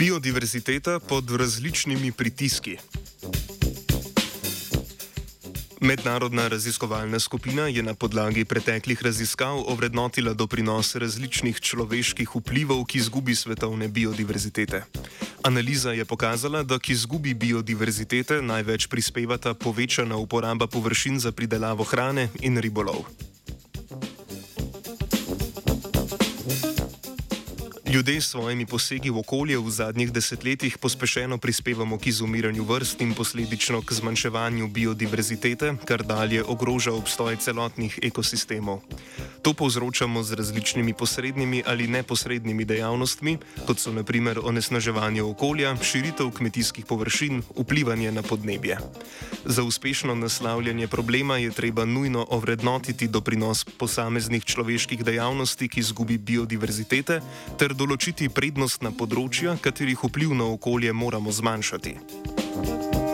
Biodiverziteta pod različnimi pritiski. Mednarodna raziskovalna skupina je na podlagi preteklih raziskav ovrednotila doprinos različnih človeških vplivov k izgubi svetovne biodiverzitete. Analiza je pokazala, da k izgubi biodiverzitete največ prispevata povečana uporaba površin za pridelavo hrane in ribolov. Ljudje s svojimi posegi v okolje v zadnjih desetletjih pospešeno prispevamo k izumiranju vrst in posledično k zmanjševanju biodiverzitete, kar dalje ogroža obstoj celotnih ekosistemov. To povzročamo z različnimi posrednimi ali neposrednimi dejavnostmi, kot so naprimer onesnaževanje okolja, širitev kmetijskih površin, vplivanje na podnebje. Za uspešno naslavljanje problema je treba nujno ovrednotiti doprinos posameznih človeških dejavnosti k izgubi biodiverzitete ter določiti prednostna področja, katerih vpliv na okolje moramo zmanjšati.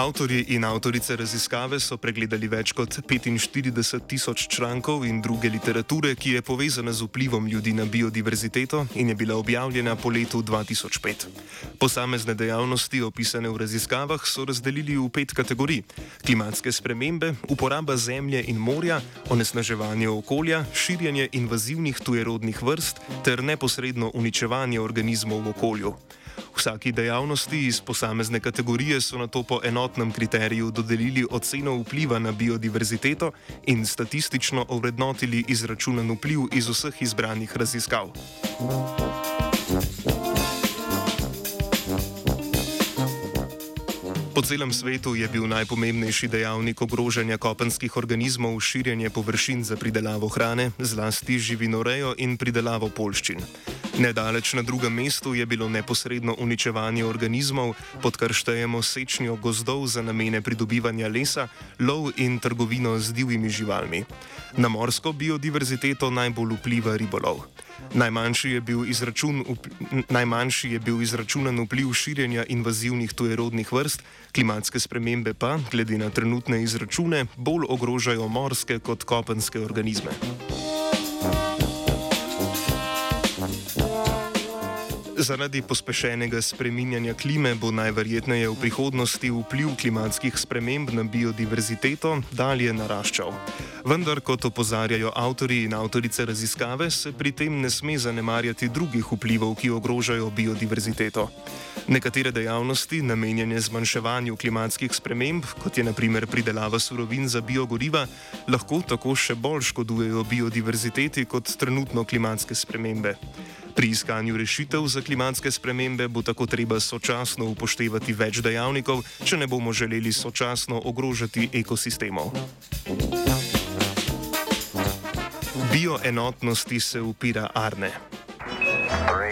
Avtori in avtorice raziskave so pregledali več kot 45 tisoč člankov in druge literature, ki je povezana z vplivom ljudi na biodiverziteto in je bila objavljena po letu 2005. Posamezne dejavnosti, opisane v raziskavah, so razdelili v pet kategorij: klimatske spremembe, uporaba zemlje in morja, onesnaževanje okolja, širjenje invazivnih tujerodnih vrst ter neposredno uničevanje organizmov v okolju. Vsaki dejavnosti iz posamezne kategorije so na to po enotnem kriteriju dodelili oceno vpliva na biodiverziteto in statistično ovrednotili izračunan vpliv iz vseh izbranih raziskav. Po celem svetu je bil najpomembnejši dejavnik ogrožanja kopenskih organizmov širjenje površin za pridelavo hrane, zlasti živinorejo in pridelavo polščin. Nedaleč na drugem mestu je bilo neposredno uničevanje organizmov, pod kar štejemo sečnjo gozdov za namene pridobivanja lesa, lov in trgovino z divjimi živalmi. Na morsko biodiverziteto najbolj vpliva ribolov. Najmanjši je bil, izračun, najmanjši je bil izračunan vpliv širjenja invazivnih tujerodnih vrst, klimatske spremembe pa, glede na trenutne izračune, bolj ogrožajo morske kot kopenske organizme. Zaradi pospešenega spreminjanja klime bo najverjetneje v prihodnosti vpliv klimatskih sprememb na biodiverziteto dalje naraščal. Vendar, kot opozarjajo avtori in avtorice raziskave, se pri tem ne sme zanemarjati drugih vplivov, ki ogrožajo biodiverziteto. Nekatere dejavnosti, namenjene zmanjševanju klimatskih sprememb, kot je naprimer pridelava surovin za biogoriva, lahko tako še bolj škodujejo biodiverziteti kot trenutno klimatske spremembe. Pri iskanju rešitev za klimatske spremembe bo tako treba sočasno upoštevati več dejavnikov, če ne bomo želeli sočasno ogrožati ekosistemov. Bioenotnosti se upira Arne. Three.